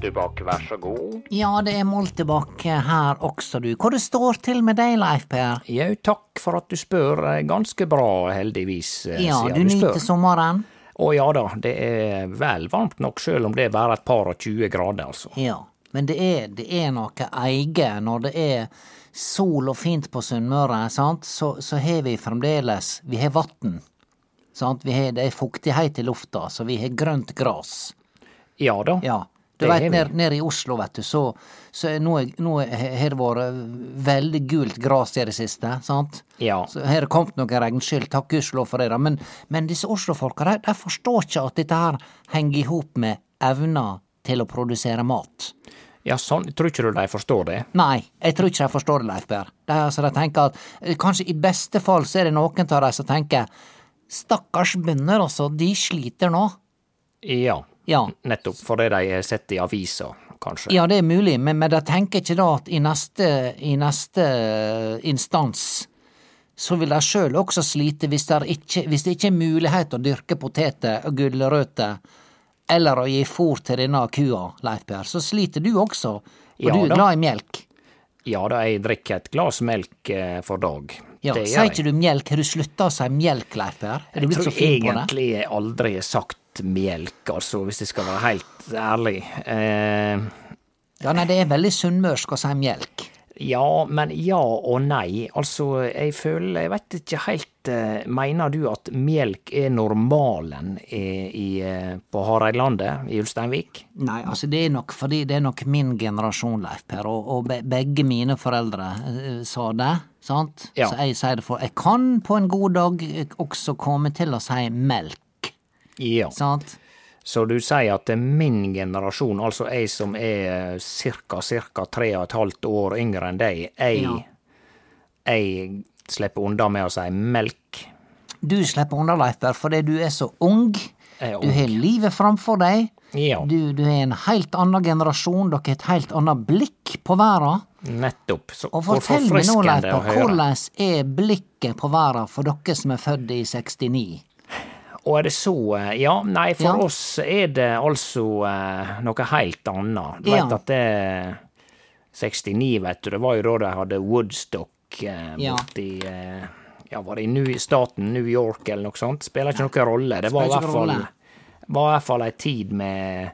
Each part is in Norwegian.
Moltebakk, vær så god. Ja, det er Moltebakk her også, du. Hvor det står til med deg, Leif Per? Jau, takk for at du spør. Ganske bra, heldigvis, eh, Ja, du, du nyter sommeren? Å ja da, det er vel varmt nok, sjøl om det er bare et par og tjue grader, altså. Ja. Men det er, det er noe eige når det er sol og fint på Sunnmøre, sant, så, så har vi fremdeles Vi har vatn. Sant? Vi har, det er fuktighet i lufta, så vi har grønt gras. Ja da. Ja. Du veit, ned, nede i Oslo, vet du, så, så nå, nå har det vært veldig gult gras i det siste, sant? Ja. Så har det kommet noen regnskyll, takk gudskjelov for det, da. Men, men disse Oslo-folka, de, de forstår ikke at dette her henger i hop med evna til å produsere mat. Ja, sånn, tror ikke du de forstår det? Nei, jeg tror ikke de forstår det, Leif Berr. De, altså, de tenker at eh, kanskje i beste fall så er det noen av de som tenker stakkars bønder, altså, de sliter nå. Ja, Ja. nettopp fordi de har sett i avisa, kanskje. Ja, det er mulig, men, men de tenker ikke da at i neste, i neste instans så vil de sjøl også slite hvis det, ikke, hvis det ikke er mulighet å dyrke poteter og gulrøtter eller å gi fôr til denne kua, Leif Per, så sliter du også, og Ja du er glad i melk. Ja da, jeg drikker et glass melk eh, for dag. Ja, Sier ikke du melk? Har du slutta å si melk, Leif Per? Er du Jeg blitt tror så fin på det? egentlig jeg aldri har sagt melk, altså, hvis jeg skal være helt ærlig. Eh, Ja, nei, det er veldig sunnmørsk å si melk. ja, men ja og nei. Altså, jeg føler Jeg vet ikke helt eh, Mener du at melk er normalen i, i, eh, på Hareidlandet i Ulsteinvik? Nei, altså det er nok fordi det er nok min generasjon, Leif Per, og, og be, begge mine foreldre eh, sa det, sant? Ja. Så jeg sier det for Jeg kan på en god dag også komme til å si melk, Ja. sant? Så du sier at min generasjon, altså jeg som er cirka, cirka tre og et halvt år yngre enn deg, jeg, Ja. jeg slipper unna med å si melk. Du slipper unna, Leiper, fordi du er så ung. Er ung. Du har livet framfor deg. Ja, Du, du er en helt annen generasjon, dere har et helt annet blikk på verden. nettopp. Så, Og fortell meg nå, Leif forfriskende å Per, høre. hvordan er blikket på verden for dere som er født i 69? Og er det så eh, Ja, nei, for Ja. oss er det altså eh, noe helt annet. Du Ja. vet at det 69, vet du, det var jo da de hadde Woodstock eh, Ja. borti eh, Ja, var det i New, staten New York eller noe sånt? Spiller ikke noen rolle. Det var i hvert fall var i hvert fall ei tid med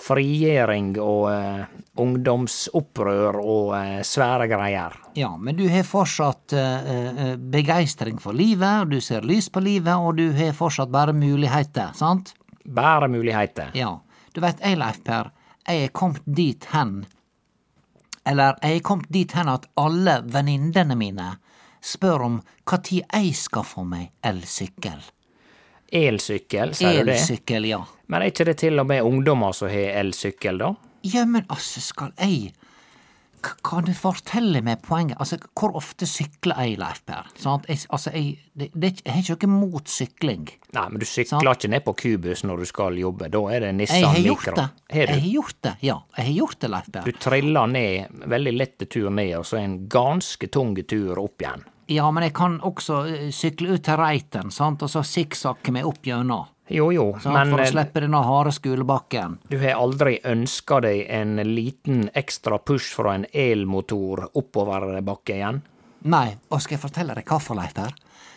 frigjøring og uh, ungdomsopprør og uh, svære greier. Ja, men du har fortsatt uh, begeistring for livet, og du ser lys på livet, og du har fortsatt bare muligheter, sant? Bare muligheter. Ja. Du veit, jeg, Leif Per, jeg er kommet dit hen Eller jeg er kommet dit hen at alle venninnene mine spør om hva tid jeg skal få meg elsykkel. Elsykkel, sier du det? Elsykkel, ja. Men er ikke det til og med ungdommer som har elsykkel, da? Ja, men altså, skal jeg Kan du fortelle meg poenget? Altså, hvor ofte sykler jeg, Leif Per? Sånn Jeg, altså, jeg, det, det, jeg har ikke noe mot sykling. Nei, men du sykler ikke ned på Kubus når du skal jobbe. Da er det Nissan Jeg har gjort det. Har Jeg har gjort det, ja. Jeg har gjort det, Leif Per. Du triller ned, veldig lette tur ned, og så en ganske tung tur opp igjen. Ja, men jeg kan også eh, sykle ut til Reiten, sant, og så sikksakke meg opp gjennom. Jo, jo, sånn, men for å eh, slippe denne harde skolebakken. du har aldri ønska deg en liten ekstra push fra en elmotor oppover bakke igjen? Nei, og skal jeg fortelle deg hvorfor, Leif Per?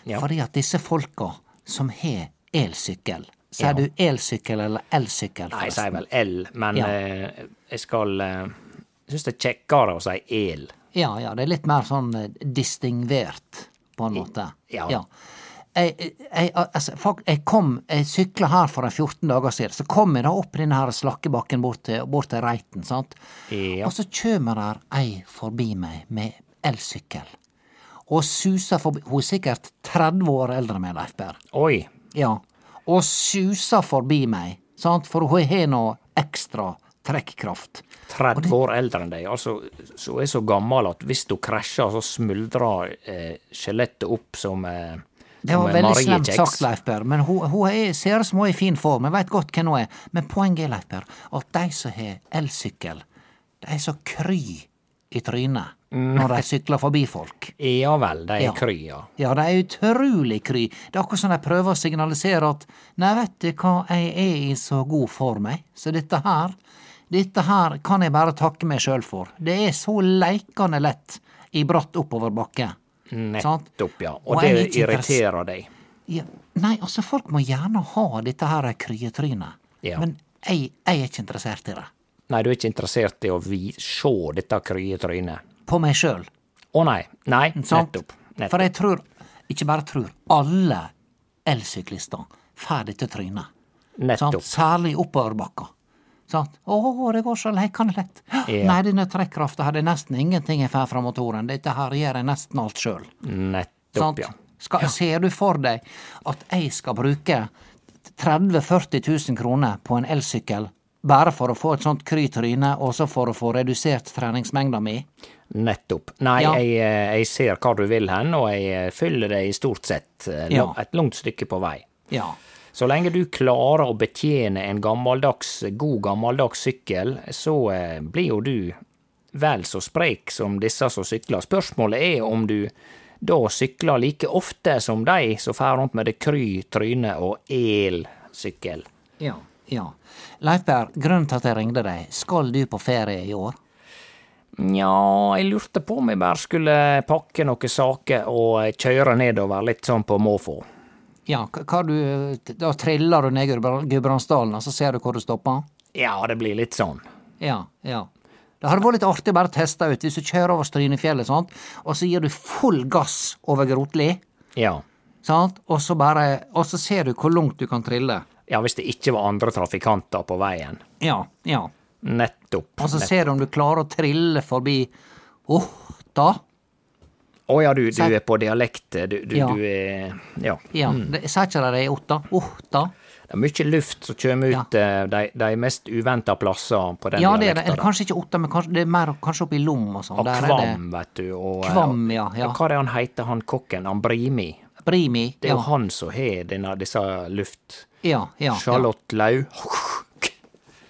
Ja. Fordi at disse folka som har elsykkel Sier Ja. du elsykkel eller elsykkel, forresten? Nei, jeg sier vel el, men Ja. eh, jeg skal eh, Syns det er kjekkere å si el. Ja, ja, det er litt mer sånn eh, distingvert, på en måte. ja. ja. Jeg, jeg, altså, folk, jeg kom, jeg sykla her for 14 dager siden, så kom jeg da opp denne her slakkebakken bort til, bort til Reiten, sant. Ja. Og så kommer der ei forbi meg med elsykkel. Og suser forbi Hun er sikkert 30 år eldre enn meg, Leif Berr. Oi. Ja. Og suser forbi meg, sant, for hun har nå ekstra trekkraft. 30 år eldre enn deg. Altså, så er så gammel at hvis du krasjer, så smuldrer eh, skjelettet opp som eh, Det var veldig slemt sagt, Leif Per, men hun, hun er, ser ut som hun er i fin form. Jeg veit godt hvem hun er. Men poenget er, Leif Per, at de som har elsykkel, de er så kry i trynet når de sykler forbi folk. Ja vel, de er Ja. kry, ja. Ja, de er utrolig kry. Det er akkurat som de prøver å signalisere at nei, vet du hva, jeg er i så god form, jeg. Så dette her, dette her kan jeg bare takke meg sjøl for. Det er så leikende lett i bratt oppoverbakke. Sant? Nettopp, ja. Og Og det irriterer deg. Ja, nei, altså, folk må gjerne ha dette her kryetrynet, Ja. men jeg, jeg er ikke interessert i det. Nei, du er ikke interessert i å vi se dette kryetrynet? På meg sjøl. Å nei. Nei, nettopp. nettopp. For jeg tror, ikke bare tror, alle elsyklister får dette trynet. Sant? Nettopp. Særlig oppoverbakka. Sant? Å, det går så leikende. Ja. Nei, denne trekkrafta hadde nesten ingenting jeg får fra motoren. Dette her gjør jeg nesten alt sjøl. Nettopp, ja. Skal, Ser du for deg at jeg skal bruke 30 000-40 000 kroner på en elsykkel bare for å få et sånt kry i og så for å få redusert treningsmengda mi? Nettopp. Nei, Ja. jeg, eh, jeg ser hva du vil hen, og jeg fyller følger deg i stort sett eh, Ja. et langt stykke på vei. Ja. Så lenge du klarer å betjene en gammeldags, god gammeldags sykkel, så eh, blir jo du vel så sprek som disse som sykler. Spørsmålet er om du da sykler like ofte som de som fer rundt med det kry tryne og elsykkel. Ja. ja. Leif Berr, grunnen til at jeg ringte deg, skal du på ferie i år? Nja, jeg lurte på om jeg bare skulle pakke noen saker og kjøre nedover litt sånn på måfå. Ja, hva du Da triller du ned Gudbra- Gudbrandsdalen, og så ser du hvor du stopper? Ja, det blir litt sånn. Ja, ja. Det hadde vært litt artig å bare teste ut, hvis du kjører over Strynefjellet, sant, og så gir du full gass over Grotli, Ja. sant, og så bare Og så ser du hvor langt du kan trille. Ja, hvis det ikke var andre trafikanter på veien. Ja, ja. Nettopp. Og så Nettopp. ser du om du klarer å trille forbi Otta. Å ja, du, du er på dialekt. Du, du, Ja. du er Ja. Ja, Mm. sa ikke de det i Otta? Otta. Det er mye luft som kommer ut ja. de, de mest uventa plasser på den Ja, det er det. Eller kanskje ikke Otta, men kanskje, det er mer kanskje oppe i Lom og sånn. Og Der er det Kvam, vet du. Og, eh, Kvam, ja, ja. og Hva er det han heter, han kokken? Han Brimi. Brimi. Det er Ja, jo han som har denne, disse luft... ja, ja, ja. Charlotte Lau.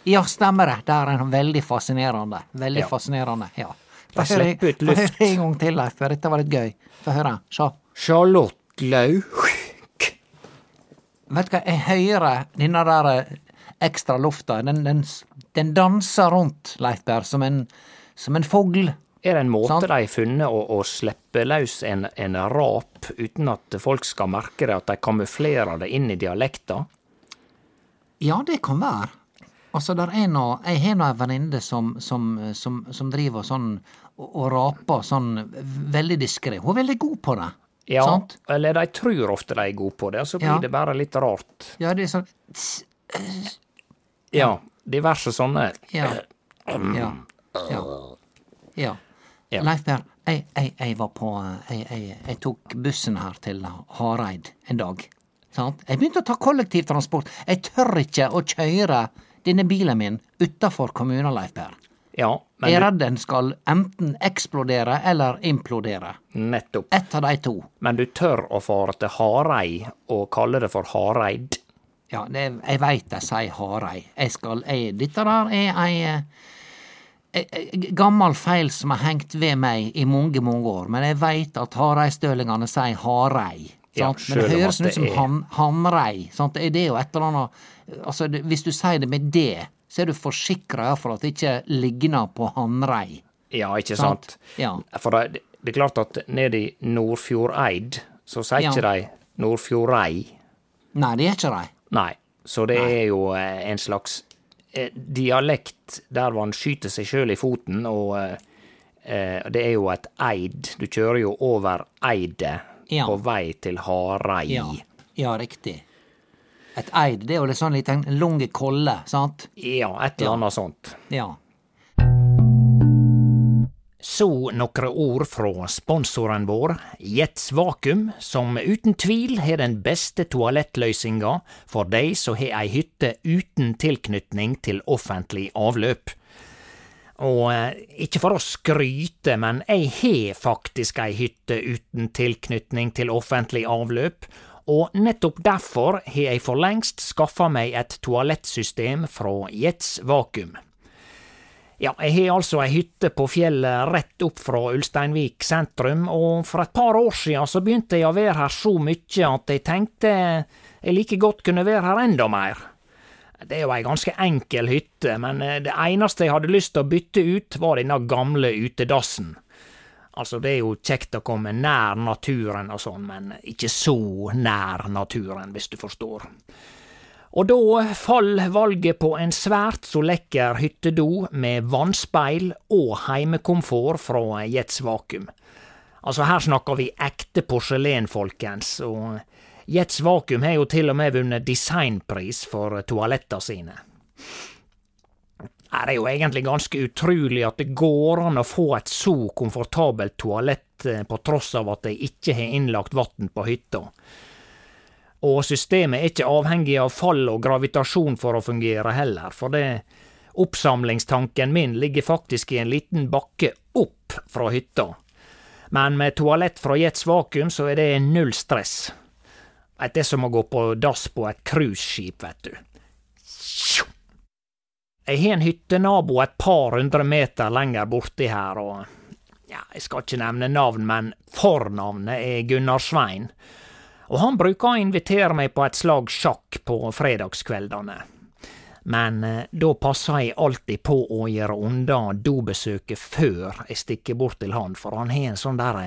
Ja, stemmer det. Der er han veldig fascinerende. Veldig Ja. fascinerende, ja. De slipper ut få høre luft. en gang til, Leif, for dette var litt gøy. Få høre. Se. Charlotte Lauk. Vet du hva, jeg hører denne der eh, ekstra lufta. Den, den, den danser rundt, Leif Berr, som en, som en fugl. Er det en måte sånn? de har funnet å, å slippe løs en, en rap uten at folk skal merke det, at de kamuflerer det inn i dialekta? Ja, det kan være. Altså, der er nå Jeg har nå ei venninne som, som, som, som driver sånn og, og raper sånn veldig diskré. Hun er veldig god på det. Ja, Sant? eller de tror ofte de er gode på det, og så blir Ja. det bare litt rart. Ja, det er sånn Ja, diverse sånne. Ja. Ja. Ja. ja. Ja. Leif Per, jeg, jeg, jeg var på jeg, jeg tok bussen her til Hareid en dag. Sant? Jeg begynte å ta kollektivtransport. Jeg tør ikke å kjøre denne bilen min utafor kommunen, Leif Per. Ja, Jeg er redd den skal enten eksplodere eller implodere. nettopp. Ett av de to. Men du tør å fare til Harei og kalle det for Hareid? Ja, det, jeg veit de sier Hareid. Jeg skal jeg, Dette der er ei eh, eh, eh, gammel feil som har hengt ved meg i mange, mange år, men jeg veit at Hareidstølingene sier harei. Ja, men det høres ut som det han, Hamrei. Sant? Det er jo et eller annet altså, Hvis du sier det med det, så er du forsikra for at det ikke ligner på hanrei. Ja, ikke Sant. sant? Ja. For det, det er klart at nede i Nordfjordeid, så sier Ja. ikke de Nordfjordrei. Nei, det er ikke de. Nei. Så det er jo eh, en slags eh, dialekt der man skyter seg sjøl i foten, og eh, det er jo et eid. Du kjører jo over eidet, Ja. på vei til Harei. Ja, ja riktig. Et eid, det er jo litt sånn liten lang kolle, sant? Ja, et eller annet sånt. Ja. Så nokre ord fra sponsoren vår, Jets Vakuum, som uten tvil har den beste toalettløysinga for dei som har ei hytte uten tilknytning til offentlig avløp. Og eh, ikke for å skryte, men jeg har faktisk ei hytte uten tilknytning til offentlig avløp, og nettopp derfor har jeg for lengst skaffa meg et toalettsystem fra Jets Vakuum. Ja, jeg har altså ei hytte på fjellet rett opp fra Ulsteinvik sentrum, og for et par år siden så begynte jeg å være her så mye at jeg tenkte jeg like godt kunne være her enda mer. Det er jo ei ganske enkel hytte, men eh, det eneste jeg hadde lyst til å bytte ut, var denne gamle utedassen. Altså, det er jo kjekt å komme nær naturen og sånn, men ikke så nær naturen, hvis du forstår. Og da fall valget på en svært så lekker hyttedo med vannspeil og heimekomfort fra Jets Vakuum. Altså, her snakker vi ekte porselen, folkens, og Jets Vakuum har jo til og med vunnet designpris for toalettene sine. Det er jo egentlig ganske utrolig at det går an å få et så komfortabelt toalett eh, på tross av at de ikke har innlagt vann på hytta. Og systemet er ikke avhengig av fall og gravitasjon for å fungere heller, for det oppsamlingstanken min ligger faktisk i en liten bakke opp fra hytta. Men med toalett fra Jets Vakuum så er det null stress. Det er som å gå på dass på et cruiseskip, vet du. Jeg har en hyttenabo et par hundre meter lenger borti her, og ja, jeg skal ikke nevne navn, men fornavnet er Gunnar Svein. Og han bruker å invitere meg på et slag sjakk på fredagskveldene. Men eh, da passer jeg alltid på å gjøre unna dobesøket før jeg stikker bort til han, for han har en sånn der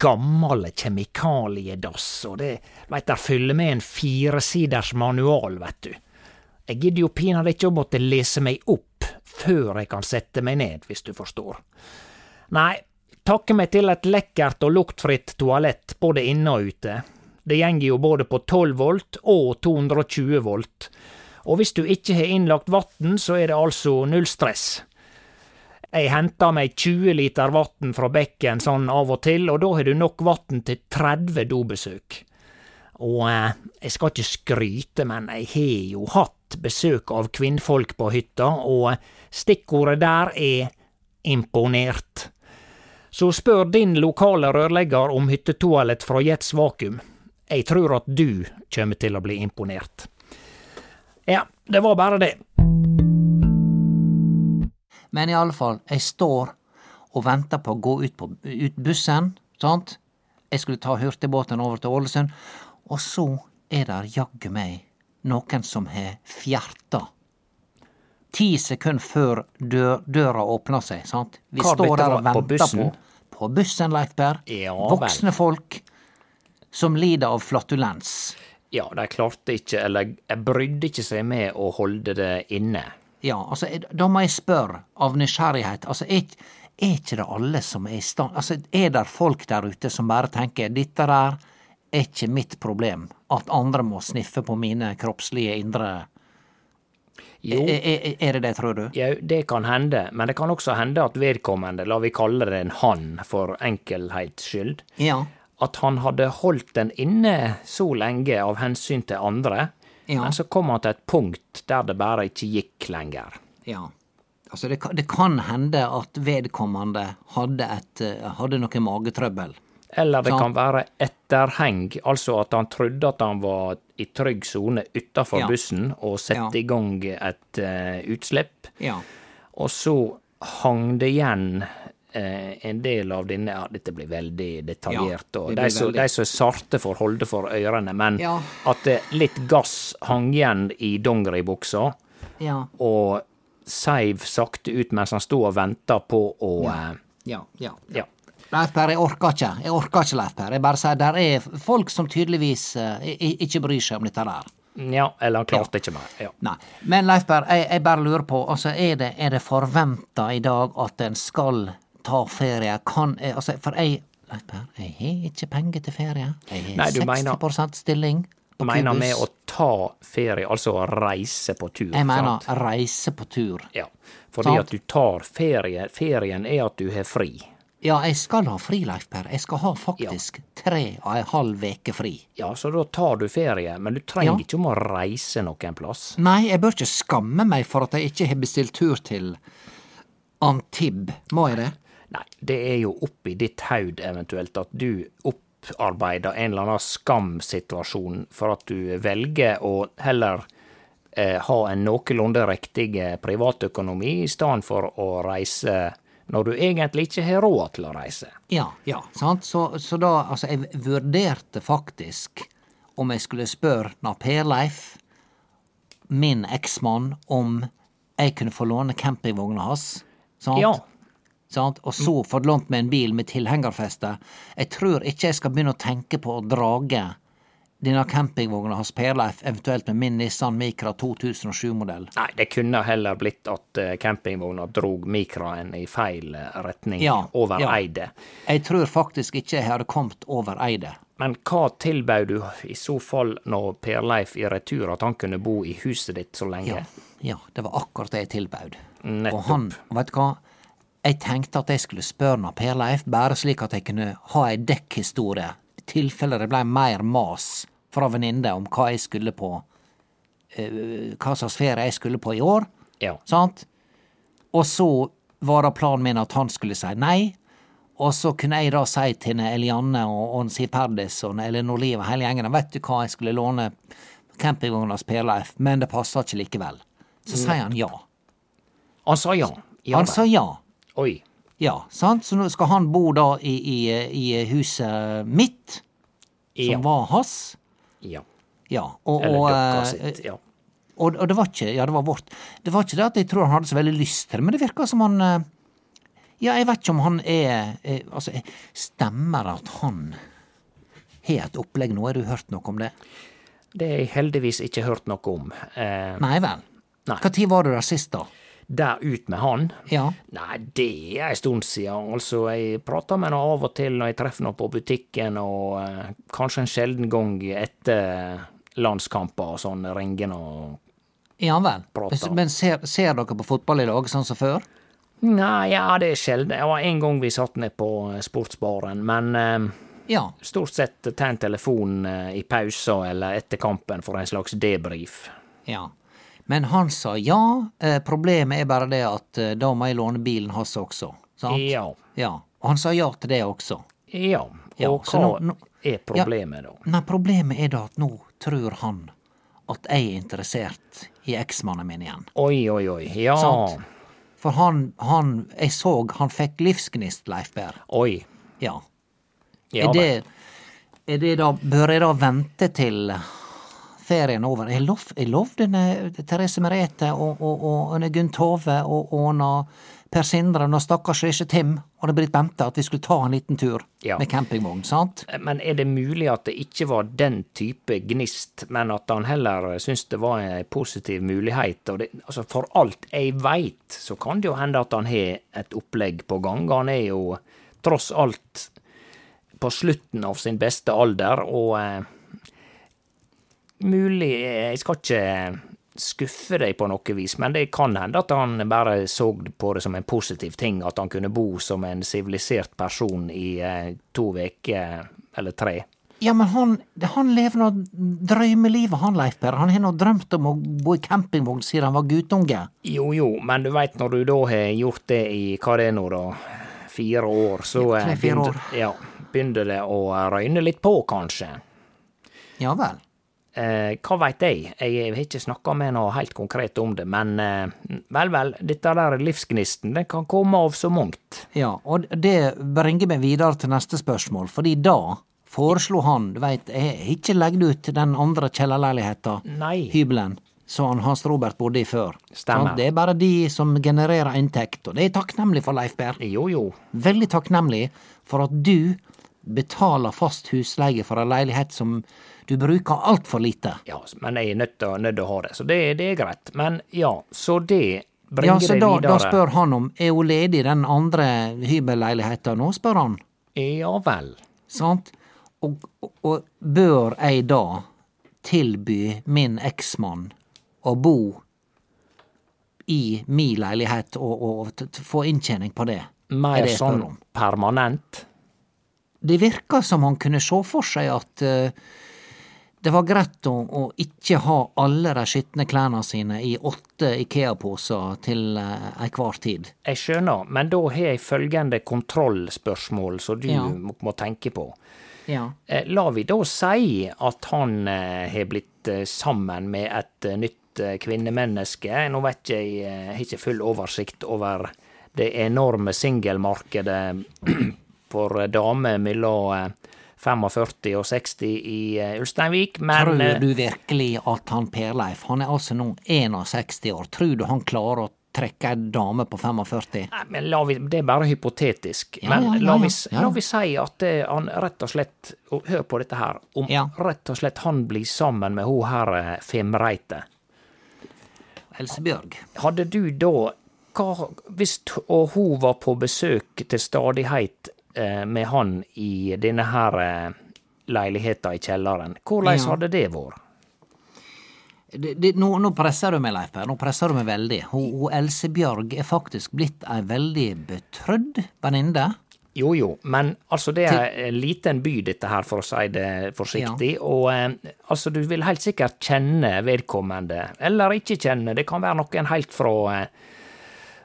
gammel kjemikaliedass, og det, veit der fyller med en firesiders manual, vet du. Jeg gidder jo pinadø ikke å måtte lese meg opp før jeg kan sette meg ned, hvis du forstår. Nei, takke meg til et lekkert og luktfritt toalett både inne og ute. Det gjenger jo både på 12 volt og 220 volt, og hvis du ikke har innlagt vann, så er det altså null stress. Jeg henter meg 20 liter vann fra bekken sånn av og til, og da har du nok vann til 30 dobesøk. Og eh, jeg skal ikke skryte, men jeg har jo hatt besøk av kvinnfolk på hytta, og stikkordet der er imponert. Så spør din lokale rørlegger om hyttetoalett fra Jets Vakuum. Jeg tror at du kommer til å bli imponert. Ja, det var bare det. Men i alle fall, jeg står og venter på å gå ut på ut bussen, sant? Jeg skulle ta hurtigbåten over til Ålesund, og så er der jaggu meg noen som har fjerta. Ti sekunder før dør, døra åpner seg, sant? Vi Hva, står der og venter på på På bussen, Leifberg. Ja, Voksne vel. Folk som lider av flatulens. Ja, de klarte ikke, eller jeg brydde ikke seg med å holde det inne. Ja, altså, da må jeg spørre, av nysgjerrighet, altså, er, er ikke det alle som er i stand Altså, er det folk der ute som bare tenker dette der er ikke mitt problem, at andre må sniffe på mine kroppslige indre Jo, er, er, det det, tror du? Ja, det kan hende, men det kan også hende at vedkommende, la vi kalle det en han for enkelhets skyld, Ja. at han hadde holdt den inne så lenge av hensyn til andre, Ja. men så kom han til et punkt der det bare ikke gikk lenger. ja. Altså, det, det kan hende at vedkommende hadde, et, eh, hadde noe magetrøbbel. Eller det kan være etterheng, altså at han trodde at han var i trygg sone utafor Ja. bussen og sette i gang et uh, utslipp, Ja. og så hang det igjen eh, en del av denne Ja, dette blir veldig detaljert, Ja, det de blir som, veldig- de som er sarte får holde for ørene, men Ja. at det, litt gass hang igjen i dongeribuksa, Ja. og seiv sakte ut mens han sto og venta på å eh, Ja. ja. ja. Leif Per, jeg orker ikke. Jeg orker ikke, Leif Per. Jeg bare sier der er folk som tydeligvis eh, ikke bryr seg om dette der. Ja, eller han klarte ikke mer. Ja. Nei. Men Leif Per, jeg, jeg bare lurer på, altså er det, er det forventa i dag at en skal ta ferie? Kan altså, For jeg Leif Per, jeg har ikke penger til ferie. Jeg har du mener- 60 stilling Du Mener med å ta ferie, altså å reise på tur. Jeg mener sant? reise på tur. Ja. Fordi Sant. at du tar ferie. Ferien er at du har fri. Ja, jeg skal ha fri, Leif Per. Jeg skal ha faktisk tre og en halv veke fri. Ja, så da tar du ferie, men du trenger Ja. ikke om å reise noen plass. Nei, jeg bør ikke skamme meg for at jeg ikke har bestilt tur til Antib. Må jeg det? Nei, det er jo oppi ditt haud eventuelt at du opparbeider en eller annen skamsituasjon for at du velger å heller eh, ha en noenlunde riktig privatøkonomi i stedet for å reise når du egentlig ikke har råd til å reise. Ja, ja, sant? Så, så da, altså, jeg vurderte faktisk om jeg skulle spørre Per-Leif, min eksmann, om jeg kunne få låne campingvogna hans. Sant? Ja. Sant? Og så fått lånt meg en bil med tilhengerfeste. Jeg tror ikke jeg skal begynne å tenke på å drage denne campingvogna hos Per-Leif, eventuelt med min Nissan Micra 2007-modell. Nei, det kunne heller blitt at eh, campingvogna drog Micraen i feil eh, retning Ja, over ja. Eidet. Jeg tror faktisk ikke jeg hadde kommet over Eidet. Men hva tilbød du i så fall når Perleif i retur at han kunne bo i huset ditt så lenge? Ja, ja, det var akkurat det jeg tilbød. Nettopp. Og han, vet du hva, jeg tenkte at jeg skulle spørre Perleif Per Leif, bare slik at jeg kunne ha ei dekkhistorie, i tilfelle det blei mer mas fra venninne om hva jeg skulle på, eh, hva slags ferie jeg skulle på i år, Ja. sant? Og så var det planen min at han skulle si nei, og så kunne jeg da si til Elianne og, Siv Perdis og Elinor Liv og hele gjengen, vet du hva, jeg skulle låne campingvogna hos Per men det passa ikke likevel. Så sier han ja. Han sa ja. ja Han sa ja. Oi. Ja, sant? Så nå skal han bo da i, i, i huset mitt, som Ja. var hans. Ja. Ja, og, Eller dokka eh, sitt. Ja. og, og det var ikke Ja, det var vårt. Det var ikke det at jeg tror han hadde så veldig lyst til det, men det virka som han eh, Ja, jeg vet ikke om han er er Altså, eh, stemmer at han har et opplegg nå? Har du hørt noe om det? Det har jeg heldigvis ikke hørt noe om. Eh, Nei vel. Når var du der sist, da? Der ut med han? Ja. Nei, det er ei stund siden. Altså, jeg prater med han av og til når jeg treffer han på butikken, og eh, kanskje en sjelden gang etter landskamper og sånn, ringer han og Ja vel. Prater. Men ser, ser dere på fotball i dag, sånn som før? Nei, ja, det er sjelden. Det var en gang vi satt ned på eh, sportsbaren, men eh, Ja. stort sett ta en telefon eh, i pauser eller etter kampen for en slags debrief. Ja. Men han sa ja. Eh, problemet er bare det at eh, da må jeg låne bilen hans også. Sant? Ja. Ja. Og han sa ja til det også. Ja. Ja, Og ja. hva nå- nå- er problemet, da? Nei, problemet er da at nå tror han at jeg er interessert i eksmannen min igjen. Oi, oi, oi. Ja. Sant. For han, han Jeg så han fikk livsgnist, Leif Berr. Oi. Ja. Ja, er, det, er det da Bør jeg da vente til ferien over? Jeg, lov, jeg lov denne Therese Merete og, og, og og Gunn Tove og, og Per Sindre og stakkars lille Tim og det Britt Bente at vi skulle ta en liten tur Ja. med campingvogn, sant? Men er det mulig at det ikke var den type gnist, men at han heller syntes det var en positiv mulighet? Det, altså for alt jeg veit, så kan det jo hende at han har et opplegg på gang. Han er jo tross alt på slutten av sin beste alder, og eh, mulig eh, Jeg skal ikke skuffe deg på noe vis, men det kan hende at han bare så på det som en positiv ting, at han kunne bo som en sivilisert person i eh, to uker eller tre. Ja, men han, han lever nå drømmelivet, han Leif Per. Han har nå drømt om å bo i campingvogn siden han var guttunge. Jo, jo, men du veit når du da har gjort det i hva det er nå, da, fire år, så Ja, eh, begynner, ja, begynner det å røyne litt på, kanskje. Ja vel. Eh, hva veit jeg, jeg har ikke snakka med noe helt konkret om det, men eh, vel, vel, dette der livsgnisten, den kan komme av så mangt. Ja, og det bringer meg videre til neste spørsmål, fordi da foreslo han, du veit, jeg har ikke legget ut den andre kjellerleiligheta, Nei. hybelen, som han Hans Robert bodde i før. Stemmer. Så Det er bare de som genererer inntekt, og det er takknemlig for, Leif Berr. Jo, jo, Veldig takknemlig for at du betaler fast husleie for en leilighet som du bruker altfor lite. ja, men jeg er nødt til, å ha det, så det, det er greit. Men ja, så det bringer Ja, så det da, videre. da spør han om er hun ledig, den andre hybelleiligheta nå, spør han. Ja vel. Sant? Og, og, og bør jeg da tilby min eksmann å bo i mi leilighet og, og få inntjening på det? er Mer det sånn permanent. Det virka som han kunne se for seg at eh, det var greit å, å ikke ha alle de skitne klærne sine i åtte Ikea-poser til uh, ei tid. Jeg skjønner, men da har jeg følgende kontrollspørsmål som du Ja. må, må tenke på. Ja. Eh, La vi da si at han eh, har blitt eh, sammen med et eh, nytt eh, kvinnemenneske. Nå vet ikke jeg, eh, har ikke full oversikt over det enorme singelmarkedet for eh, damer mellom eh, 45 og 60 i eh, Ulsteinvik, men Tror eh, du virkelig at han Per-Leif, han er altså nå 61 år, tror du han klarer å trekke ei dame på 45? Nei, men vi, Det er bare hypotetisk. Ja, men ja, ja, la, vi, la vi si at eh, han rett og slett og Hør på dette her. Om rett og slett han blir sammen med hun her Femreite. Elsebjørg. Hadde du da hva, Hvis hun var på besøk til stadighet med han i denne her eh, leiligheta i kjelleren, hvordan Ja. hadde det vært? Det, det, nå, nå presser du meg, Leif Per. Nå presser du meg veldig. Hun, hun Elsebjørg er faktisk blitt ei veldig betrødd venninne. Jo, jo, men altså det er en liten by dette her, for å si det forsiktig. Og eh, altså du vil helt sikkert kjenne vedkommende, eller ikke kjenne. Det kan være noen helt fra, eh,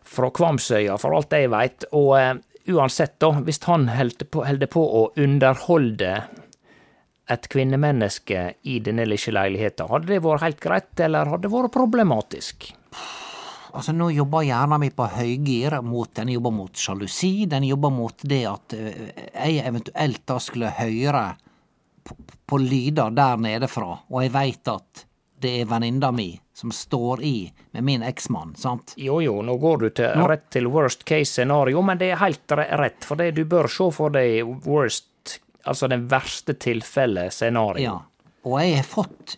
fra Kvamsøya, for alt jeg veit. Og eh, uansett, da, hvis han holder på, på å underholde et kvinnemenneske i denne lille leiligheta, hadde det vært helt greit, eller hadde det vært problematisk? Altså, nå jobber hjernen min på høygir mot Den jobber mot sjalusi, den jobber mot det at eh, jeg eventuelt da skulle høre på, på lyder der nede fra, og jeg veit at det er venninna mi som står i med min eksmann, sant? Jo, jo, nå går du til, rett til worst case scenario, men det er helt rett, for det du bør se for deg worst, altså den verste tilfellet scenario. Ja. Og jeg har fått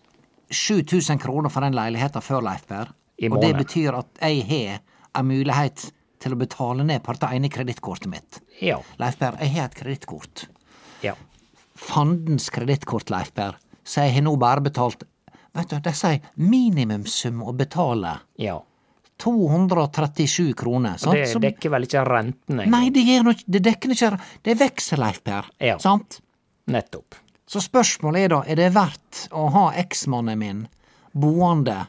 7000 kroner for den leiligheta før, Leif Per. Og det betyr at jeg har en mulighet til å betale ned på det ene kredittkortet mitt. Ja. Leif Berr, jeg har et kredittkort. ja. Fandens kredittkort, Leif Berr, Så jeg har nå bare betalt Vet du, de sier minimumssum å betale. ja. 237 kroner. Sant? Det dekker vel ikke rentene? Nei, det, noe, det dekker ikke Det er veksel, Leif Per. Ja. Sant? Nettopp. Så spørsmålet er da, er det verdt å ha eksmannen min boende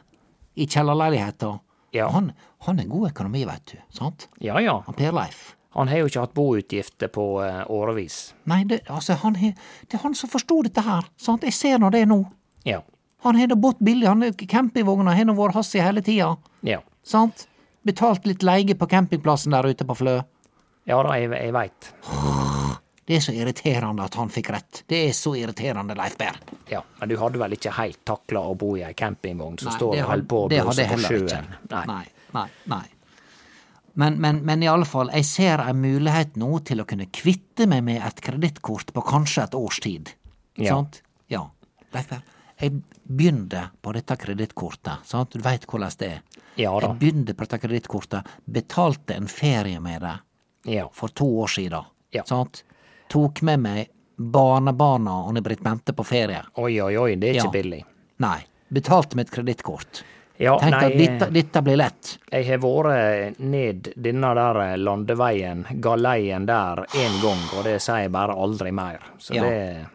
i kjellerleiligheta? Ja. Han, han er god økonomi, veit du. Sant? Ja, ja. Han Per Leif. Han har jo ikke hatt boutgifter på uh, årevis. Nei, det, altså, han det er han som forstod dette her. Sant? Jeg ser nå det nå. Ja. Han har da båt billig. Han er- Campingvogna har vært hans hele tida. Ja. Sant? Betalt litt leie på campingplassen der ute på Flø. Ja da, jeg, jeg veit. Det er så irriterende at han fikk rett. Det er så irriterende, Leif Berr. Ja, men du hadde vel ikke helt takla å bo i ei campingvogn som står og holder på å det blåse på sjøen? Nei. Nei, nei, nei. Men, men, men fall, jeg ser en mulighet nå til å kunne kvitte meg med et kredittkort på kanskje et års tid. Ja. Sant? Ja. Leif Berr, jeg begynte på dette kredittkortet, sant? Du veit hvordan det er. Ja. Jeg begynte på dette kredittkortet, betalte en ferie med det Ja. for to år siden. Ja. Sant? Tok med meg barnebarna og Anne-Britt Bente på ferie. Oi, oi, oi, det er ikke billig. Nei, betalte med et kredittkort. Ja, Tenk nei, at dette, dette blir lett. jeg har vært ned denne der landeveien, galeien der, én gang, og det sier jeg bare aldri mer. Så Ja. det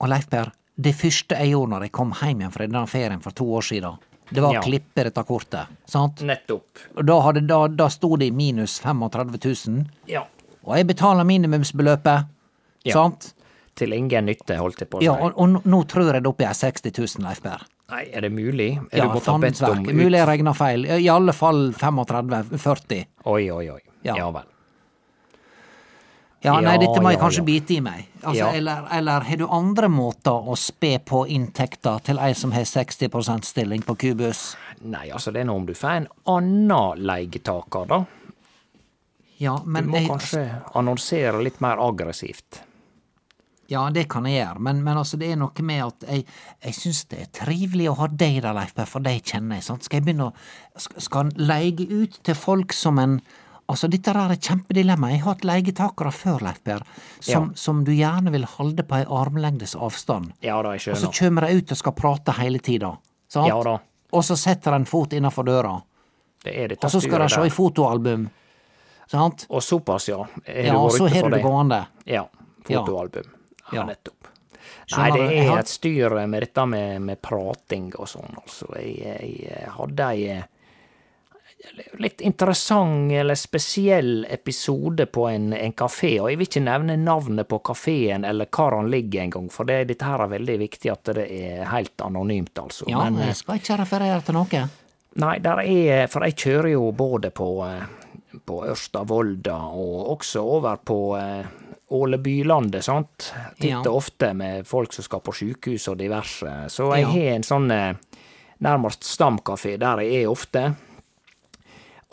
Og Leif Per, det første jeg gjorde når jeg kom hjem igjen fra denne ferien for to år siden, det var Ja. å klippe dette kortet. Sant? Nettopp. Da, hadde, da, da sto det i minus 35 000, Ja. og jeg betaler minimumsbeløpet. Ja. Sant? Til ingen nytte, holdt jeg på å si. Ja, og, og nå- tror jeg det oppe i 60 000, Leif Berr. Nei, er det mulig? Er Ja, du måttet bedt om ut? Mulig jeg regna feil. I alle fall 35-40. Oi, oi, oi. Ja. Ja, vel. Ja, nei, dette må jeg kanskje bite i meg. Altså, Ja. eller, eller har du andre måter å spe på inntekta til ei som har 60% stilling på Kubus? Nei, altså, det er nå om du får en annen leietaker, da. Ja, Du må jeg, kanskje annonsere litt mer aggressivt. Ja, det kan jeg gjøre, men, men altså, det er noe med at jeg, jeg syns det er trivelig å ha deg der, Leif for deg kjenner jeg, sant. Skal jeg begynne å skal han leie ut til folk som en Altså, dette er et kjempedilemma. Jeg har hatt leietakere før, Leif Per, som, som du gjerne vil holde på ei armlengdes avstand. Ja da, jeg skjønner. Og så kommer de ut og skal prate hele tida. Sant? Ja da. Og så setter en fot innafor døra. Det er det Og så skal de se i fotoalbum. Sant? Og såpass, ja. Har Ja, og så har du det gående. Ja. Fotoalbum. Ja, Ja. nettopp. Nei, det er et styr med dette med, med prating og sånn, altså. Jeg, jeg hadde ei eh, litt interessant eller spesiell episode på en, en kafé, og jeg vil ikke nevne navnet på kafeen eller hvor han ligger engang, for det, dette her er veldig viktig at det er helt anonymt, altså. Ja, Men, jeg skal ikke referere til noe. Nei, der er For jeg kjører jo både på, eh, på Ørsta Volda og også over på eh, Ålebylandet, sant. Titt Ja. ofte med folk som skal på sjukehus og diverse. Så jeg Ja. har en sånn eh, nærmest stamkafé der jeg er ofte.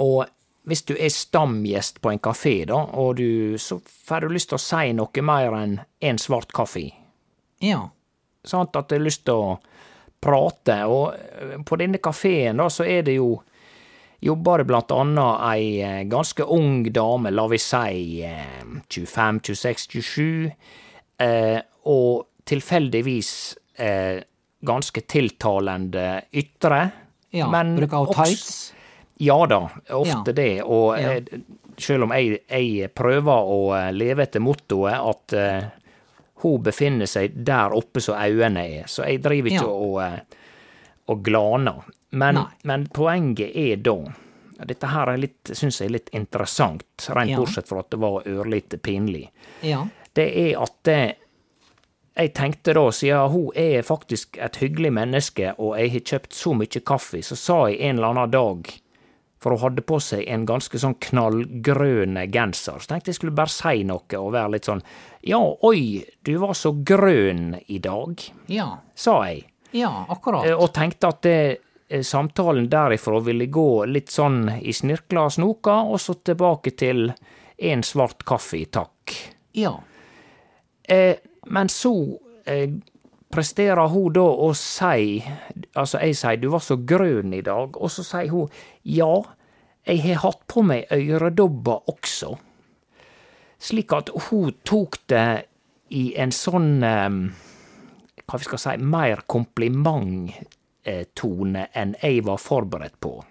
Og hvis du er stamgjest på en kafé, da, og du, så får du lyst til å si noe mer enn en svart kaffe. Ja. Sant? At du har lyst til å prate. Og eh, på denne kafeen da, så er det jo Jobber det blant annet ei eh, ganske ung dame, la vi si eh, 25-26-27, eh, og tilfeldigvis ganske tiltalende ytre. ja. men Bruker også- tights? Ja da, ofte Ja. det. Og Ja. eh, selv om jeg, jeg prøver å eh, leve etter mottoet at uh, hun befinner seg der oppe så øynene er, så jeg driver ikke Ja. og, og glaner. Men, men poenget er da Dette her er syns jeg er litt interessant, rent bortsett fra at det var ørlite pinlig. Ja. Det er at det, jeg tenkte da, siden hun er faktisk et hyggelig menneske, og jeg har kjøpt så mye kaffe, så sa jeg en eller annen dag for hun hadde på seg en ganske sånn knallgrønn genser. Så tenkte jeg skulle bare si noe og være litt sånn Ja, oi, du var så grønn i dag, Ja. sa jeg. Ja, akkurat. Eh, Og tenkte at det, eh, samtalen derifra ville gå litt sånn i snirkla og snoka, og så tilbake til en svart kaffe, takk. Ja. Eh, men så eh, presterer hun da å si Altså, jeg sier 'du var så grønn i dag', og så sier hun 'ja, jeg har hatt på meg øredobber også'. Slik at hun tok det i en sånn eh, Hva vi skal si mer komplimenttone enn jeg var forberedt på.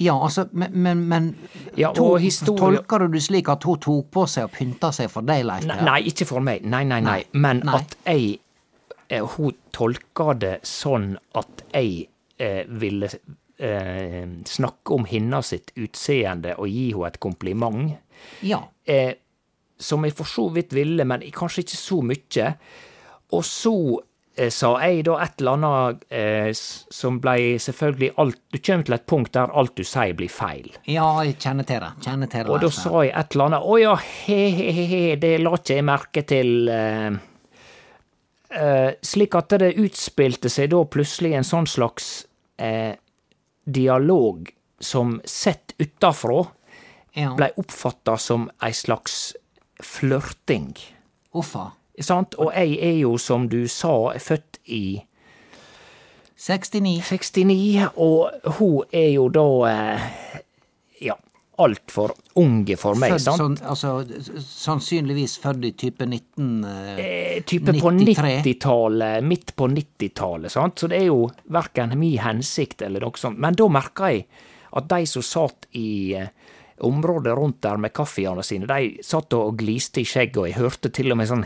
Ja, altså, men, men, men Ja, to, Tolker du det slik at hun tok på seg og pynta seg for deg, Leif? Nei, nei, ikke for meg. Nei, nei, nei. Nei. Men Nei. at jeg Hun tolka det sånn at jeg eh, ville eh, snakke om hennes sitt utseende og gi henne et kompliment. Ja. Eh, som jeg for så vidt ville, men kanskje ikke så mye. Og så eh, sa jeg da et eller annet eh, som ble selvfølgelig alt Du kommer til et punkt der alt du sier blir feil. Ja, jeg kjenner til det. Kjenner til det. Og da sa jeg et eller annet Å ja, he-he-he, det la ikke jeg merke til. eh, eh, slik at det utspilte seg da plutselig en sånn slags eh, dialog som sett utafrå ja. blei oppfatta som ei slags flørting. Uffa. Sant? Og jeg er jo, som du sa, født i 69. 69, og hun er jo da eh, ja, altfor unge for meg, Født sant? sånn, altså, sannsynligvis født i type 19... eh, type type på 90-tallet, midt på 90-tallet, sant? Så det er jo verken min hensikt eller noe sånt. Men da merka jeg at de som satt i eh, området rundt der med kaffeene sine, de satt og gliste i skjegget, og jeg hørte til og med sånn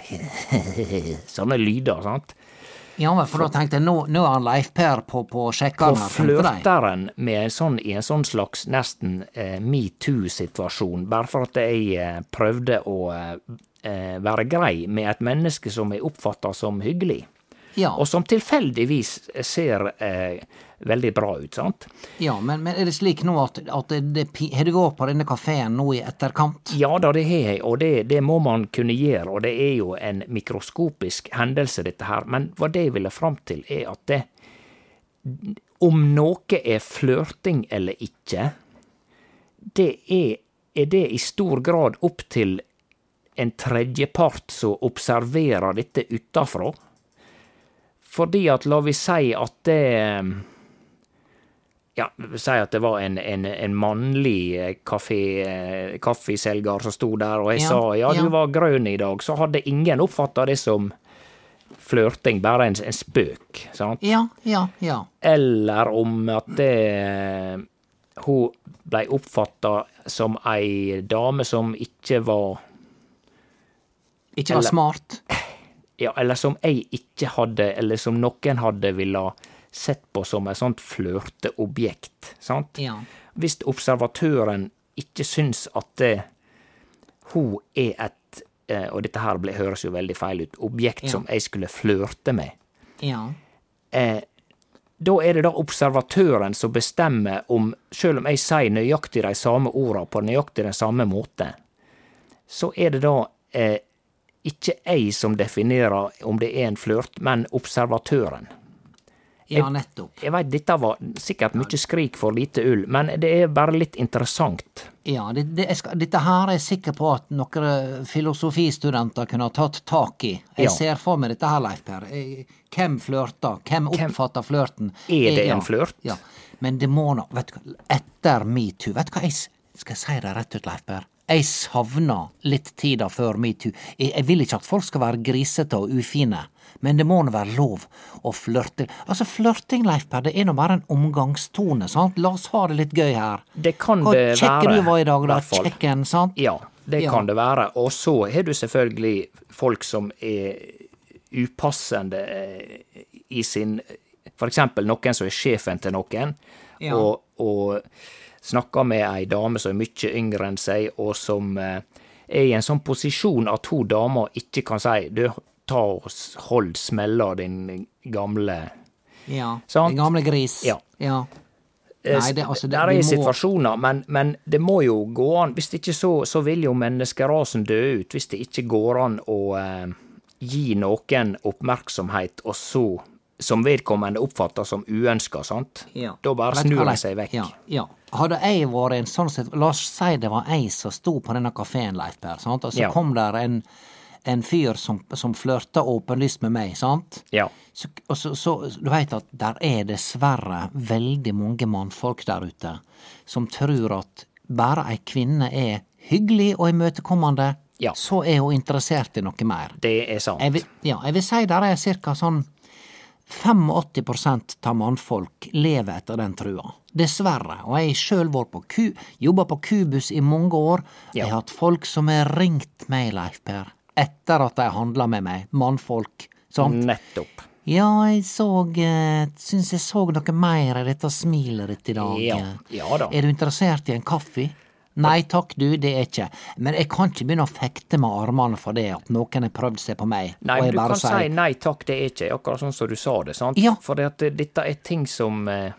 sånne lyder, sant? Ja, for da tenkte jeg, nå, nå er han Leif Per på, på sjekkeren På tenkte de. flørter en med en sånn, i en sånn slags nesten eh, metoo-situasjon, bare for at jeg eh, prøvde å eh, eh, være grei med et menneske som jeg oppfatter som hyggelig. Ja, og som tilfeldigvis ser eh, veldig bra ut, sant? ja men, men er det slik nå at, at det, det, har du vært på denne kafeen nå i etterkant? Ja da, det har jeg, og det, det må man kunne gjøre, og det er jo en mikroskopisk hendelse, dette her. Men hva det jeg ville fram til, er at det Om noe er flørting eller ikke, det er, er det i stor grad opp til en tredjepart som observerer dette utafra. Fordi at, la vi si at det ja, Si at det var en, en, en mannlig eh, eh, kaffeselger som sto der, og jeg Ja, sa ja, ja. du var grønn i dag, så hadde ingen oppfatta det som flørting, bare en, en spøk. sant? Ja, ja, ja. Eller om at det Hun blei oppfatta som ei dame som ikke var Ikke var Eller- smart. Ja, eller som jeg ikke hadde, eller som noen hadde ville sett på som et sånt flørteobjekt. Sant? Ja. Hvis observatøren ikke syns at det, hun er et eh, Og dette her ble, høres jo veldig feil ut. Objekt Ja. som jeg skulle flørte med. Ja. Eh, da er det da observatøren som bestemmer om Selv om jeg sier nøyaktig de samme orda på nøyaktig den samme måte, så er det da eh, ikke jeg som definerer om det er en flørt, men observatøren. Ja, nettopp. Jeg veit dette var sikkert mye skrik for lite ull, men det er bare litt interessant. Ja, det, det, jeg skal, dette her er jeg sikker på at noen filosofistudenter kunne ha tatt tak i. Jeg Ja. ser for meg dette her, Leif Per. Eh, Hvem flørter? Hvem oppfatter flørten? Er det Eh, en flørt? Ja. Men det må nå Vet du hva, etter metoo Vet du hva, jeg skal si det rett ut, Leif Per? Jeg savna litt tida før metoo. Jeg, jeg vil ikke at folk skal være grisete og ufine. Men det må nå være lov å flørte. Altså, flørting, Leif Per, det er nå bare en omgangstone, sant? La oss ha det litt gøy her. Det kan Hvor det kjekk være. du var i dag, da. Kjekken, sant? Ja, det Ja. kan det være. Og så har du selvfølgelig folk som er upassende eh, i sin For eksempel noen som er sjefen til noen, Ja. og, og snakker med ei dame som er mye yngre enn seg, og som eh, er i en sånn posisjon at hun dama ikke kan si du, ta og hold smella, din gamle Ja. Sant? Din gamle gris. Ja. ja. Eh, Nei, det, altså, det, Der er må- situasjoner, men, men det må jo gå an. Hvis det ikke så, så vil jo menneskerasen dø ut. Hvis det ikke går an å eh, gi noen oppmerksomhet, og så som vedkommende oppfatter som uønska, sant? Ja. Da bare snur de seg vekk. Ja, ja. Hadde jeg vært en sånn sett La oss si det var jeg som sto på denne kafeen, Leif Per, sant? og så Ja. kom der en, en fyr som, som flørta åpenlyst med meg, sant? Ja. Så, og så, så du veit at der er dessverre veldig mange mannfolk der ute som tror at bare ei kvinne er hyggelig og imøtekommende, Ja. så er hun interessert i noe mer. Det er sant. Jeg vil, ja, jeg vil si der er cirka sånn 85% av mannfolk lever etter den trua. Dessverre. Og jeg sjøl vært på ku, jobba på Kubus i mange år. Jeg har hatt folk som har ringt meg, Leif Per, etter at de handla med meg. Mannfolk. Sant? Nettopp. Ja, jeg så eh, Syns jeg så noe mer i dette smilet ditt i dag. Ja, ja da. Er du interessert i en kaffe? Nei takk, du, det er ikke. Men jeg kan ikke begynne å fekte med armene for det at noen har prøvd seg på meg. Nei, men du kan sier si nei takk, det er ikke akkurat sånn som du sa det, sant? Ja. For at dette er ting som eh,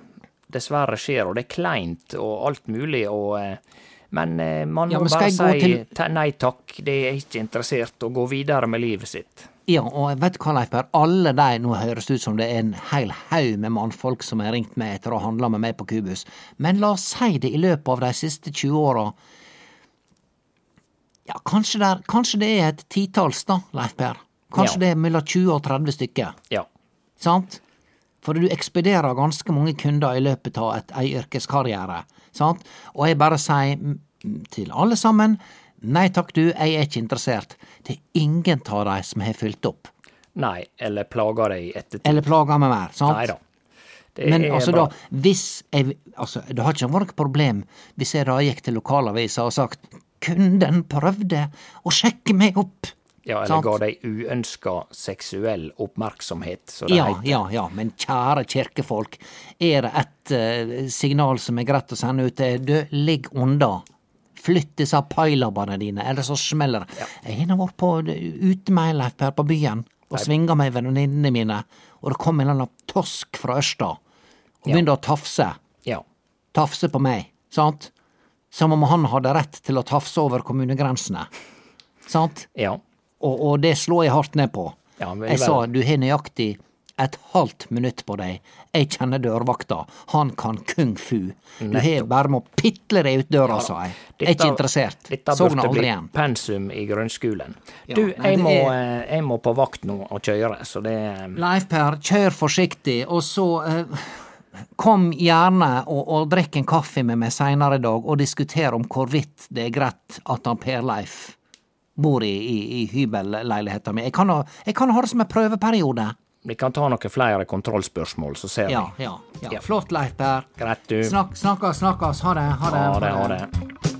dessverre skjer, og det er kleint og alt mulig, og eh, Men eh, man Ja, må men bare si til- nei takk, det er ikke interessert, og gå videre med livet sitt. Ja, og vet du hva, Leif Per, alle de, nå høres ut som det er en hel haug med mannfolk som har ringt meg etter å ha handla med meg på Kubus, men la oss si det i løpet av de siste 20 åra Ja, kanskje, der, kanskje det er et titalls, da, Leif Per. Kanskje Ja. det er mellom 20 og 30 stykker. Ja. Sant? For du ekspederer ganske mange kunder i løpet av et, ei yrkeskarriere. Sant? Og jeg bare sier til alle sammen nei takk, du, jeg er ikke interessert. Det er ingen av de som har fylt opp. Nei, eller plager deg i ettertid. Eller plager meg mer. sant? Nei da. Men altså da, hvis jeg Altså, det har ikke vært noe problem hvis jeg da gikk til lokalavisa og sagt kunden prøvde å sjekke meg opp. Ja, eller sant? ga deg uønska seksuell oppmerksomhet, som det Ja, heter. ja, ja, men kjære kirkefolk, er det et uh, signal som er greit å sende ut, er du, ligg unna. Flytt disse pailabbene dine, eller så smeller det. Jeg har vært på ute med ei Leif Per på byen og svinga med venninnene mine, og det kom en eller annen tosk fra Ørsta og begynte å tafse. Ja. Tafse på meg, sant? Som om han hadde rett til å tafse over kommunegrensene. Sant? Ja. Og, og det slår jeg hardt ned på. Ja, jeg sa du har nøyaktig et halvt minutt på deg. Jeg kjenner dørvakta. Han kan kung fu. Du har bare med å pitle deg ut døra, sa jeg. Jeg er ikke interessert. Dette burde bli igjen. pensum i grunnskolen. Ja, du, nei, jeg, må, er- eh, jeg må på vakt nå og kjøre, så det Leif Per, kjør forsiktig, og så uh, Kom gjerne og, og drikk en kaffe med meg seinere i dag og diskuter om hvorvidt det er greit at han Per Leif bor i, i, i hybelleiligheta mi. Jeg kan ha jeg kan ha det som en prøveperiode. Vi kan ta noen flere kontrollspørsmål, så ser vi. ja. ja. Ja. Flott, Leif Per. Greit, du. Snakk, snakkes, snakkes. Ha det. Ha det. Ha det, ha det.